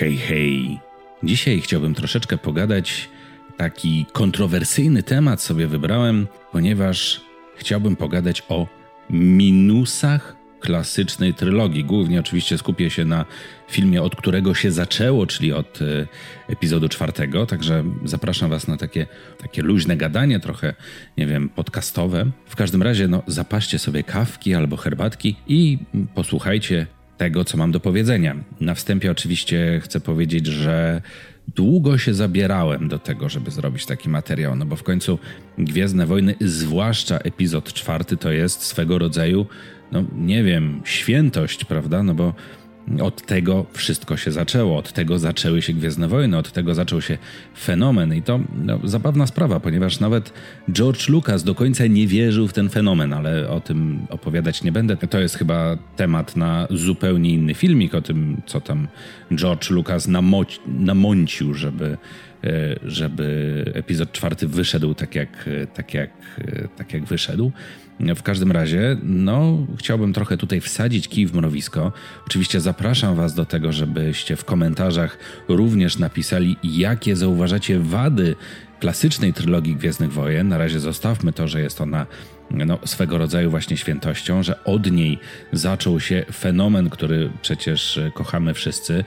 Hej, hej. Dzisiaj chciałbym troszeczkę pogadać. Taki kontrowersyjny temat sobie wybrałem, ponieważ chciałbym pogadać o minusach klasycznej trylogii. Głównie oczywiście skupię się na filmie, od którego się zaczęło, czyli od e, epizodu czwartego. Także zapraszam Was na takie, takie luźne gadanie, trochę, nie wiem, podcastowe. W każdym razie, no, zapaście sobie kawki albo herbatki i posłuchajcie tego, co mam do powiedzenia. Na wstępie oczywiście chcę powiedzieć, że długo się zabierałem do tego, żeby zrobić taki materiał, no bo w końcu Gwiezdne Wojny, zwłaszcza epizod czwarty, to jest swego rodzaju, no nie wiem, świętość, prawda? No bo od tego wszystko się zaczęło, od tego zaczęły się Gwiezdne Wojny, od tego zaczął się fenomen i to no, zabawna sprawa, ponieważ nawet George Lucas do końca nie wierzył w ten fenomen, ale o tym opowiadać nie będę. To jest chyba temat na zupełnie inny filmik, o tym, co tam George Lucas namo- namącił, żeby żeby epizod czwarty wyszedł tak jak, tak jak, tak jak wyszedł. W każdym razie, no, chciałbym trochę tutaj wsadzić kij w mrowisko. Oczywiście zapraszam Was do tego, żebyście w komentarzach również napisali, jakie zauważacie wady klasycznej trylogii Gwiezdnych Wojen. Na razie zostawmy to, że jest ona no, swego rodzaju właśnie świętością, że od niej zaczął się fenomen, który przecież kochamy wszyscy.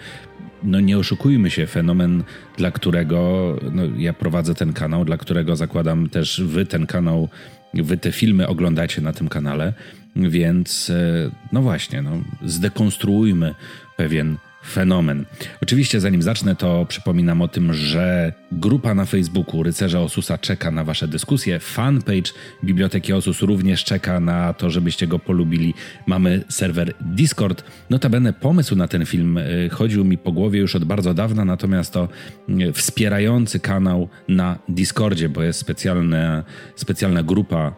No nie oszukujmy się, fenomen, dla którego no, ja prowadzę ten kanał, dla którego zakładam też wy ten kanał Wy te filmy oglądacie na tym kanale, więc e, no właśnie, no, zdekonstruujmy pewien fenomen. Oczywiście, zanim zacznę, to przypominam o tym, że grupa na Facebooku Rycerza Osusa czeka na Wasze dyskusje. Fanpage Biblioteki Osus również czeka na to, żebyście go polubili. Mamy serwer Discord. Notabene pomysł na ten film e, chodził mi po głowie już od bardzo dawna, natomiast to e, wspierający kanał na Discordzie, bo jest specjalna, specjalna grupa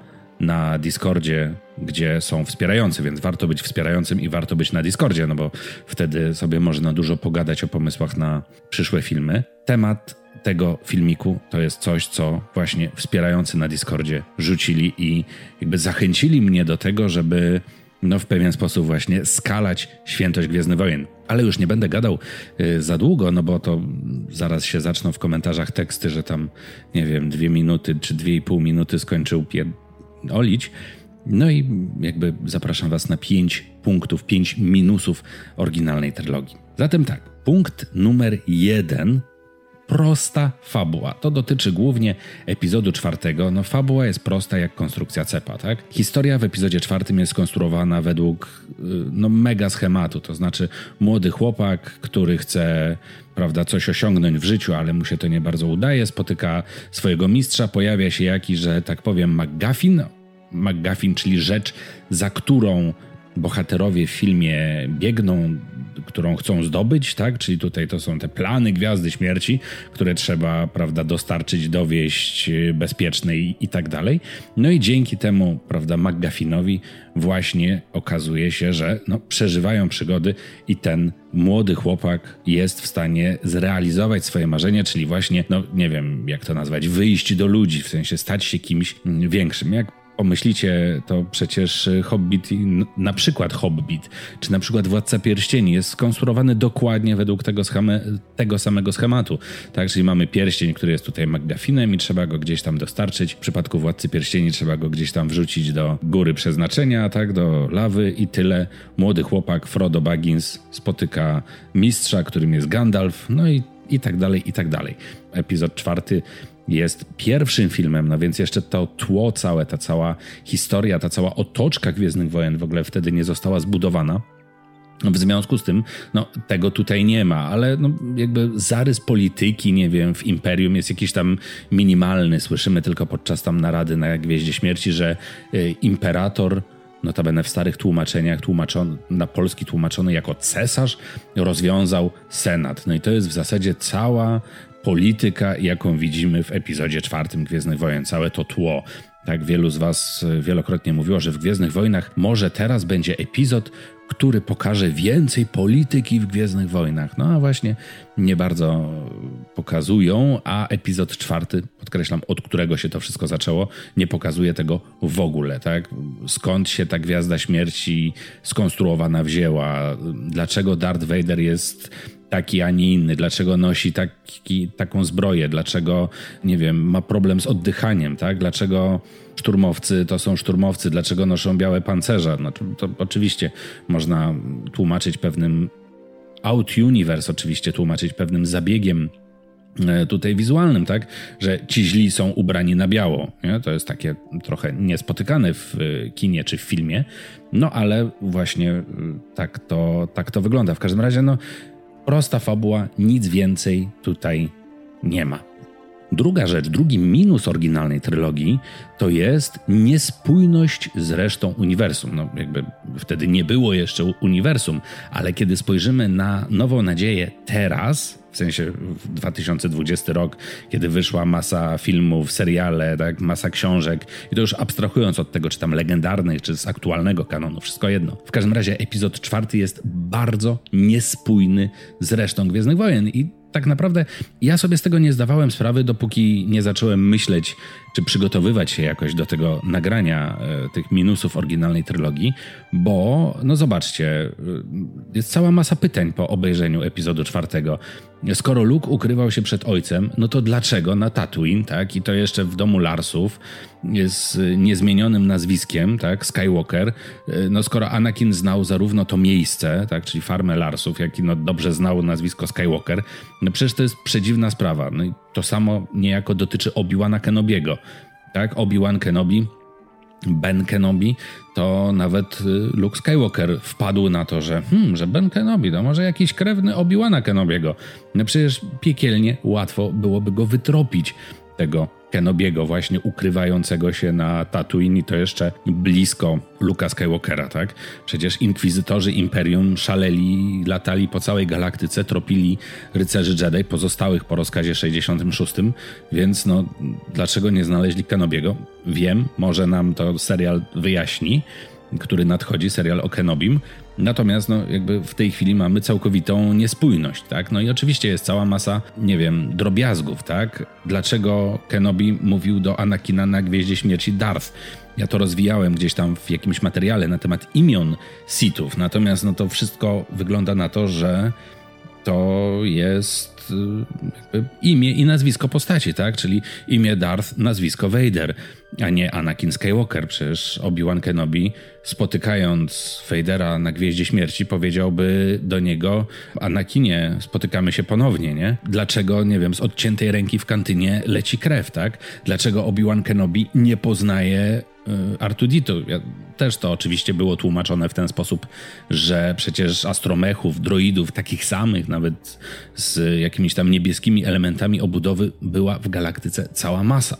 na Discordzie, gdzie są wspierający, więc warto być wspierającym i warto być na Discordzie, no bo wtedy sobie można dużo pogadać o pomysłach na przyszłe filmy. Temat tego filmiku to jest coś, co właśnie wspierający na Discordzie rzucili i jakby zachęcili mnie do tego, żeby no w pewien sposób właśnie skalać świętość Gwiezdny Wojen. Ale już nie będę gadał y, za długo, no bo to zaraz się zaczną w komentarzach teksty, że tam, nie wiem, dwie minuty czy dwie i pół minuty skończył olić. No i jakby zapraszam Was na 5 punktów, 5 minusów oryginalnej trylogii. Zatem tak, punkt numer jeden. Prosta fabuła. To dotyczy głównie epizodu czwartego. No, fabuła jest prosta jak konstrukcja cepa, tak? Historia w epizodzie czwartym jest skonstruowana według y, no, mega schematu. To znaczy, młody chłopak, który chce prawda, coś osiągnąć w życiu, ale mu się to nie bardzo udaje, spotyka swojego mistrza, pojawia się jakiś, że tak powiem, McGuffin, McGuffin, czyli rzecz, za którą bohaterowie w filmie biegną, którą chcą zdobyć, tak? Czyli tutaj to są te plany Gwiazdy Śmierci, które trzeba, prawda, dostarczyć, dowieść y, bezpiecznej i tak dalej. No i dzięki temu, prawda, McGuffinowi właśnie okazuje się, że no, przeżywają przygody i ten młody chłopak jest w stanie zrealizować swoje marzenie, czyli właśnie, no nie wiem jak to nazwać, wyjść do ludzi, w sensie stać się kimś większym. Jak pomyślicie, to przecież Hobbit, na przykład Hobbit, czy na przykład Władca Pierścieni jest skonstruowany dokładnie według tego, schemy, tego samego schematu. Tak, czyli mamy pierścień, który jest tutaj McGuffinem i trzeba go gdzieś tam dostarczyć. W przypadku Władcy Pierścieni trzeba go gdzieś tam wrzucić do góry przeznaczenia, tak, do lawy i tyle. Młody chłopak Frodo Baggins spotyka mistrza, którym jest Gandalf, no i i tak dalej, i tak dalej. Epizod czwarty jest pierwszym filmem, no więc jeszcze to tło całe, ta cała historia, ta cała otoczka Gwiezdnych Wojen w ogóle wtedy nie została zbudowana. W związku z tym, no, tego tutaj nie ma, ale no, jakby zarys polityki, nie wiem, w Imperium jest jakiś tam minimalny. Słyszymy tylko podczas tam narady na Gwieździe Śmierci, że y, imperator, notabene w starych tłumaczeniach, tłumaczony, na polski tłumaczony jako cesarz, rozwiązał senat. No i to jest w zasadzie cała polityka, jaką widzimy w epizodzie czwartym Gwiezdnych Wojen, całe to tło. Tak wielu z Was wielokrotnie mówiło, że w Gwiezdnych Wojnach może teraz będzie epizod, który pokaże więcej polityki w Gwiezdnych Wojnach. No a właśnie nie bardzo pokazują, a epizod czwarty, podkreślam, od którego się to wszystko zaczęło, nie pokazuje tego w ogóle, tak? Skąd się ta Gwiazda Śmierci skonstruowana wzięła? Dlaczego Darth Vader jest taki, a nie inny, dlaczego nosi taki, taką zbroję, dlaczego, nie wiem, ma problem z oddychaniem, tak? Dlaczego szturmowcy to są szturmowcy, dlaczego noszą białe pancerze? No to, oczywiście można tłumaczyć pewnym out universe, oczywiście tłumaczyć pewnym zabiegiem e, tutaj wizualnym, tak, że ci źli są ubrani na biało. Nie? To jest takie trochę niespotykane w e, kinie czy w filmie, no ale właśnie e, tak to, tak to wygląda. W każdym razie, no, prosta fabuła, nic więcej tutaj nie ma. Druga rzecz, drugi minus oryginalnej trylogii to jest niespójność z resztą uniwersum. No, jakby wtedy nie było jeszcze uniwersum, ale kiedy spojrzymy na Nową Nadzieję teraz, w sensie w 2020 rok, kiedy wyszła masa filmów, seriale, tak, masa książek i to już abstrahując od tego, czy tam legendarnych, czy z aktualnego kanonu, wszystko jedno. W każdym razie epizod czwarty jest bardzo niespójny z resztą Gwiezdnych Wojen i tak naprawdę ja sobie z tego nie zdawałem sprawy, dopóki nie zacząłem myśleć, czy przygotowywać się jakoś do tego nagrania e, tych minusów oryginalnej trylogii, bo no zobaczcie, e, jest cała masa pytań po obejrzeniu epizodu czwartego. Skoro Luke ukrywał się przed ojcem, no to dlaczego na Tatooine, tak? I to jeszcze w domu Larsów z niezmienionym nazwiskiem, tak? Skywalker. E, no skoro Anakin znał zarówno to miejsce, tak? Czyli farmę Larsów, jak i no dobrze znał nazwisko Skywalker, no przecież to jest przedziwna sprawa. No i to samo niejako dotyczy Obi-Wana Kenobiego, tak? Obi-Wan Kenobi Ben Kenobi, to nawet y, Luke Skywalker wpadł na to, że, hmm, że Ben Kenobi to może jakiś krewny Obi-Wana Kenobiego. No przecież piekielnie łatwo byłoby go wytropić, tego Kenobiego właśnie ukrywającego się na Tatooine i to jeszcze blisko Luka Skywalkera, tak? Przecież inkwizytorzy Imperium szaleli, latali po całej galaktyce, tropili rycerzy Jedi pozostałych po rozkazie 66, więc no dlaczego nie znaleźli Kenobiego? Wiem, może nam to serial wyjaśni, który nadchodzi, serial o Kenobim, Natomiast no, jakby w tej chwili mamy całkowitą niespójność, tak? No i oczywiście jest cała masa, nie wiem, drobiazgów, tak? Dlaczego Kenobi mówił do Anakina na Gwieździe Śmierci Darth? Ja to rozwijałem gdzieś tam w jakimś materiale na temat imion Sithów, natomiast no to wszystko wygląda na to, że to jest y, imię i nazwisko postaci, tak? Czyli imię Darth, nazwisko Vader, a nie Anakin Skywalker. Przecież Obi-Wan Kenobi, spotykając Vadera na Gwieździe Śmierci, powiedziałby do niego: Anakinie, spotykamy się ponownie, nie? Dlaczego, nie wiem, z odciętej ręki w kantynie leci krew, tak? Dlaczego Obi-Wan Kenobi nie poznaje Y, Artuditu. Też to oczywiście było tłumaczone w ten sposób, że przecież astromechów, droidów, takich samych, nawet z jakimiś tam niebieskimi elementami obudowy, była w galaktyce cała masa.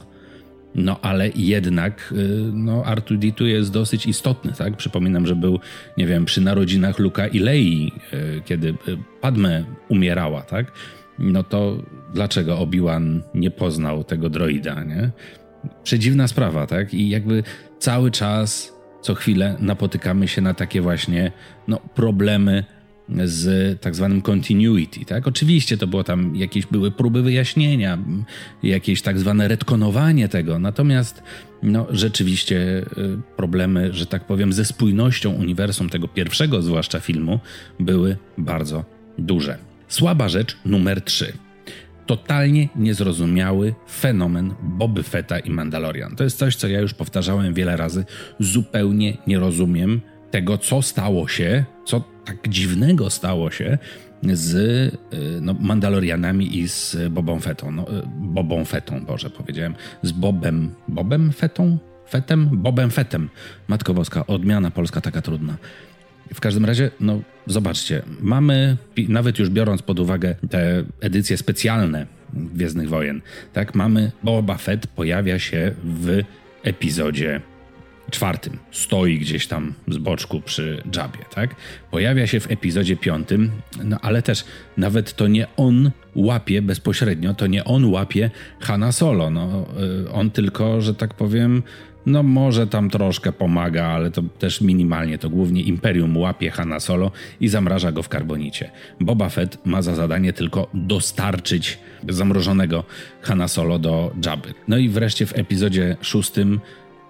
No ale jednak y, no, Artuditu jest dosyć istotny, tak? Przypominam, że był, nie wiem, przy narodzinach Luka i Lei, y, kiedy Padme umierała, tak? No to dlaczego Obi-Wan nie poznał tego droida, nie? Przedziwna sprawa, tak? I jakby cały czas, co chwilę napotykamy się na takie właśnie no, problemy z tak zwanym continuity, tak? Oczywiście to było tam jakieś były próby wyjaśnienia, jakieś tak zwane retkonowanie tego, natomiast no rzeczywiście y, problemy, że tak powiem, ze spójnością uniwersum tego pierwszego zwłaszcza filmu były bardzo duże. Słaba rzecz numer 3 totalnie niezrozumiały fenomen Boby Fetta i Mandalorian. To jest coś, co ja już powtarzałem wiele razy. Zupełnie nie rozumiem tego, co stało się, co tak dziwnego stało się z y, no, Mandalorianami i z Bobą Fettą. No, y, Bobą Fettą, Boże, powiedziałem. Z Bobem, Bobem Fettą? Fetem? Bobem Fetem. Matko Boska, odmiana polska taka trudna. W każdym razie, no zobaczcie, mamy, nawet już biorąc pod uwagę te edycje specjalne Gwiezdnych Wojen, tak, mamy Boba Fett pojawia się w epizodzie czwartym. Stoi gdzieś tam z boczku przy Jabie, tak? Pojawia się w epizodzie piątym, no ale też nawet to nie on łapie bezpośrednio, to nie on łapie Hanna Solo, no y, on tylko, że tak powiem, no może tam troszkę pomaga, ale to też minimalnie. To głównie Imperium łapie Hanna Solo i zamraża go w karbonicie. Boba Fett ma za zadanie tylko dostarczyć zamrożonego Hanna Solo do Jabby. No i wreszcie w epizodzie szóstym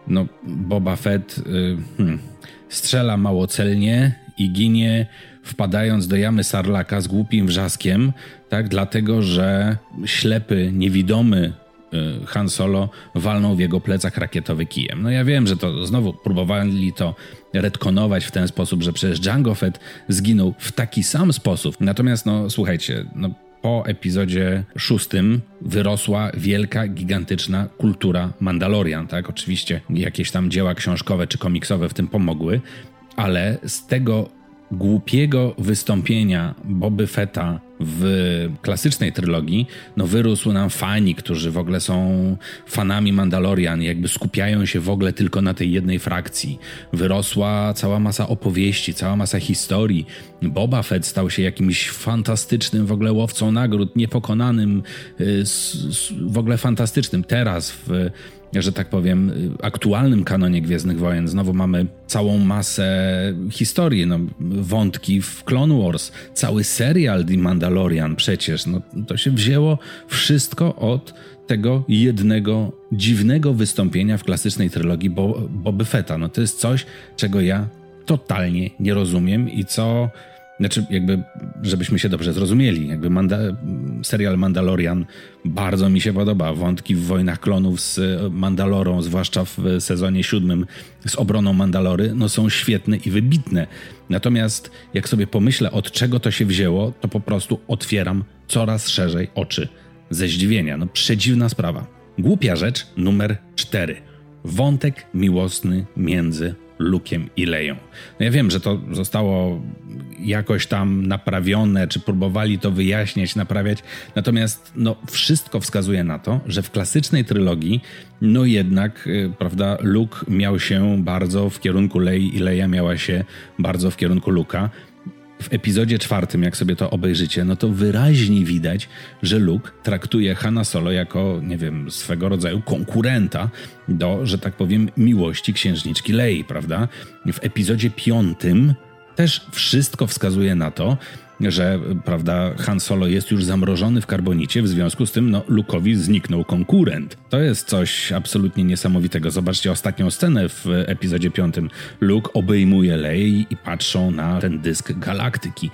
no Boba Fett y, hmm, strzela mało celnie i ginie wpadając do jamy Sarlaka z głupim wrzaskiem, tak, dlatego że ślepy, niewidomy Han Solo walnął w jego plecach rakietowy kijem. No ja wiem, że to znowu próbowali to retkonować w ten sposób, że przecież Django Fett zginął w taki sam sposób. Natomiast no słuchajcie, no po epizodzie szóstym wyrosła wielka, gigantyczna kultura Mandalorian, tak? Oczywiście jakieś tam dzieła książkowe czy komiksowe w tym pomogły, ale z tego głupiego wystąpienia Boby Fetta w klasycznej trylogii, no wyrósł nam fani, którzy w ogóle są fanami Mandalorian, jakby skupiają się w ogóle tylko na tej jednej frakcji. Wyrosła cała masa opowieści, cała masa historii. Boba Fett stał się jakimś fantastycznym w ogóle łowcą nagród, niepokonanym, y, w ogóle fantastycznym. Teraz w że tak powiem, aktualnym kanonie Gwiezdnych Wojen. Znowu mamy całą masę historii, no, wątki w Clone Wars, cały serial The Mandalorian przecież. No, to się wzięło wszystko od tego jednego dziwnego wystąpienia w klasycznej trylogii Bo Boby Fetta. No, to jest coś, czego ja totalnie nie rozumiem i co znaczy, jakby, żebyśmy się dobrze zrozumieli, jakby Manda serial Mandalorian bardzo mi się podoba. Wątki w Wojnach Klonów z Mandalorą, zwłaszcza w sezonie siódmym z obroną Mandalory, no są świetne i wybitne. Natomiast jak sobie pomyślę, od czego to się wzięło, to po prostu otwieram coraz szerzej oczy ze zdziwienia. No przedziwna sprawa. Głupia rzecz numer cztery. Wątek miłosny między Lukiem i Leją. No ja wiem, że to zostało jakoś tam naprawione, czy próbowali to wyjaśniać, naprawiać, natomiast no, wszystko wskazuje na to, że w klasycznej trylogii no jednak, y, prawda, Luke miał się bardzo w kierunku Lei i Leia miała się bardzo w kierunku Luka w epizodzie czwartym, jak sobie to obejrzycie, no to wyraźnie widać, że Luke traktuje Hanna Solo jako, nie wiem, swego rodzaju konkurenta do, że tak powiem, miłości księżniczki Lei, prawda? W epizodzie piątym też wszystko wskazuje na to, że prawda, Han Solo jest już zamrożony w karbonicie, w związku z tym no, Luke'owi zniknął konkurent. To jest coś absolutnie niesamowitego. Zobaczcie ostatnią scenę w epizodzie piątym. Luke obejmuje Lei i patrzą na ten dysk galaktyki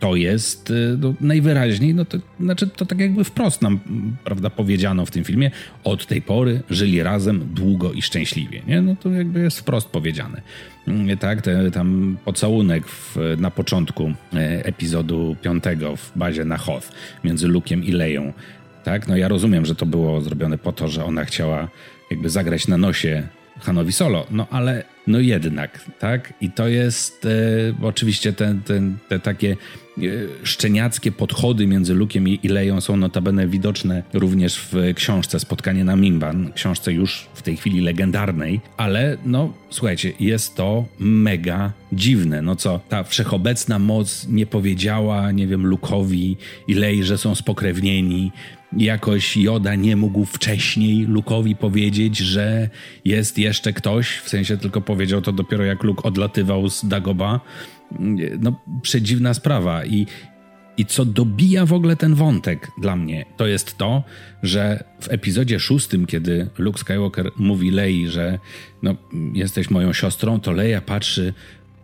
to jest y, no, najwyraźniej, no to znaczy to tak jakby wprost nam, prawda, powiedziano w tym filmie, od tej pory żyli razem długo i szczęśliwie, nie? No to jakby jest wprost powiedziane. Mm, tak, ten, tam pocałunek w, na początku e, epizodu piątego w bazie na Hoth między Lukiem i Leją, tak? No ja rozumiem, że to było zrobione po to, że ona chciała jakby zagrać na nosie Hanowi Solo, no ale no jednak, tak? I to jest e, oczywiście te, te, te takie szczeniackie podchody między Lukiem i Leją są notabene widoczne również w książce Spotkanie na Mimban, książce już w tej chwili legendarnej, ale no słuchajcie, jest to mega dziwne. No co, ta wszechobecna moc nie powiedziała, nie wiem, Lukowi i Lei, że są spokrewnieni, jakoś Joda nie mógł wcześniej Lukowi powiedzieć, że jest jeszcze ktoś, w sensie tylko powiedział to dopiero jak Luke odlatywał z Dagoba. No, przedziwna sprawa i i co dobija w ogóle ten wątek dla mnie, to jest to, że w epizodzie szóstym, kiedy Luke Skywalker mówi Lei, że no, jesteś moją siostrą, to Leia patrzy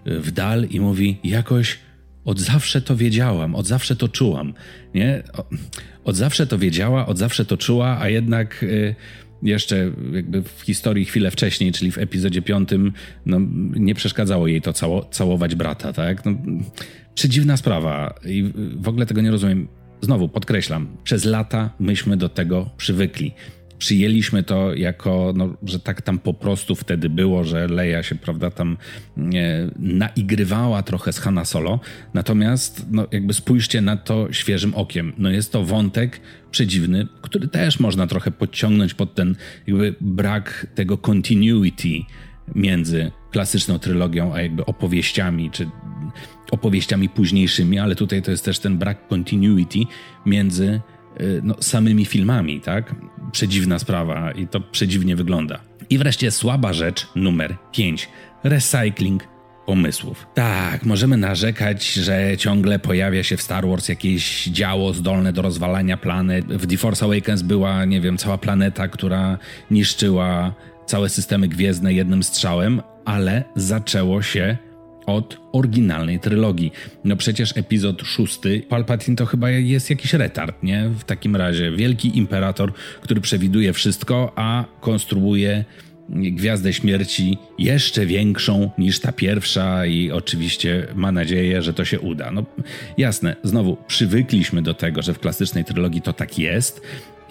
w dal i mówi jakoś od zawsze to wiedziałam, od zawsze to czułam, nie? Od zawsze to wiedziała, od zawsze to czuła, a jednak y, jeszcze jakby w historii chwilę wcześniej, czyli w epizodzie piątym, no, nie przeszkadzało jej to cało, całować brata, tak? No, przedziwna sprawa i w ogóle tego nie rozumiem. Znowu podkreślam, przez lata myśmy do tego przywykli przyjęliśmy to jako, no, że tak tam po prostu wtedy było, że Leia się, prawda, tam e, naigrywała trochę z Hanna Solo. Natomiast, no, jakby spójrzcie na to świeżym okiem. No, jest to wątek przedziwny, który też można trochę podciągnąć pod ten jakby brak tego continuity między klasyczną trylogią, a jakby opowieściami, czy opowieściami późniejszymi, ale tutaj to jest też ten brak continuity między no, samymi filmami, tak? Przedziwna sprawa i to przedziwnie wygląda. I wreszcie słaba rzecz numer 5. Recycling pomysłów. Tak, możemy narzekać, że ciągle pojawia się w Star Wars jakieś działo zdolne do rozwalania planet. W The Force Awakens była, nie wiem, cała planeta, która niszczyła całe systemy gwiezdne jednym strzałem, ale zaczęło się od oryginalnej trylogii. No przecież epizod szósty, Palpatine to chyba jest jakiś retard, nie? W takim razie wielki imperator, który przewiduje wszystko, a konstruuje Gwiazdę Śmierci jeszcze większą niż ta pierwsza i oczywiście ma nadzieję, że to się uda. No jasne, znowu przywykliśmy do tego, że w klasycznej trylogii to tak jest,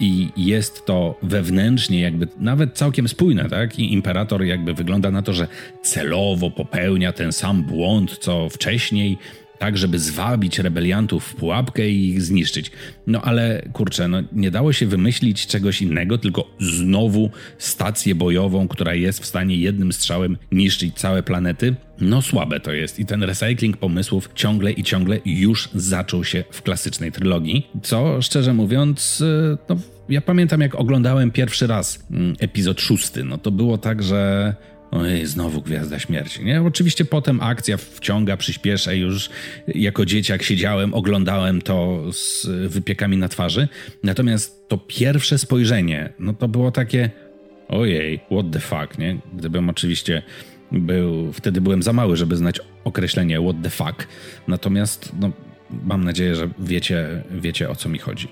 i jest to wewnętrznie jakby nawet całkiem spójne, tak? I imperator jakby wygląda na to, że celowo popełnia ten sam błąd, co wcześniej, tak, żeby zwabić rebeliantów w pułapkę i ich zniszczyć. No ale kurczę, no, nie dało się wymyślić czegoś innego, tylko znowu stację bojową, która jest w stanie jednym strzałem niszczyć całe planety. No słabe to jest i ten recycling pomysłów ciągle i ciągle już zaczął się w klasycznej trylogii, co szczerze mówiąc, y, no, ja pamiętam jak oglądałem pierwszy raz mm, epizod szósty, no to było tak, że Ojej, znowu Gwiazda Śmierci. Nie? Oczywiście potem akcja wciąga, przyspiesza. Już jako dzieciak siedziałem, oglądałem to z wypiekami na twarzy. Natomiast to pierwsze spojrzenie, no to było takie ojej, what the fuck, nie? Gdybym oczywiście był, wtedy byłem za mały, żeby znać określenie what the fuck. Natomiast no, mam nadzieję, że wiecie, wiecie o co mi chodzi.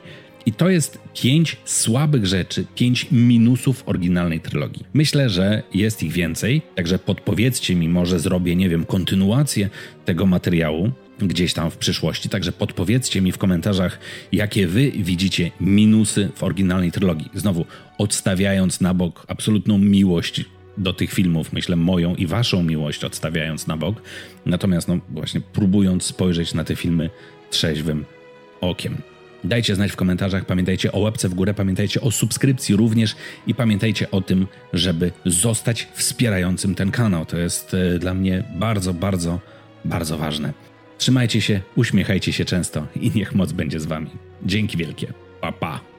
I to jest pięć słabych rzeczy, pięć minusów oryginalnej trylogii. Myślę, że jest ich więcej, także podpowiedzcie mi, może zrobię, nie wiem, kontynuację tego materiału gdzieś tam w przyszłości. Także podpowiedzcie mi w komentarzach, jakie wy widzicie minusy w oryginalnej trylogii. Znowu, odstawiając na bok absolutną miłość do tych filmów, myślę, moją i waszą miłość odstawiając na bok. Natomiast, no właśnie, próbując spojrzeć na te filmy trzeźwym okiem. Dajcie znać w komentarzach, pamiętajcie o łapce w górę, pamiętajcie o subskrypcji również i pamiętajcie o tym, żeby zostać wspierającym ten kanał. To jest e, dla mnie bardzo, bardzo, bardzo ważne. Trzymajcie się, uśmiechajcie się często i niech moc będzie z wami. Dzięki wielkie. Pa, pa.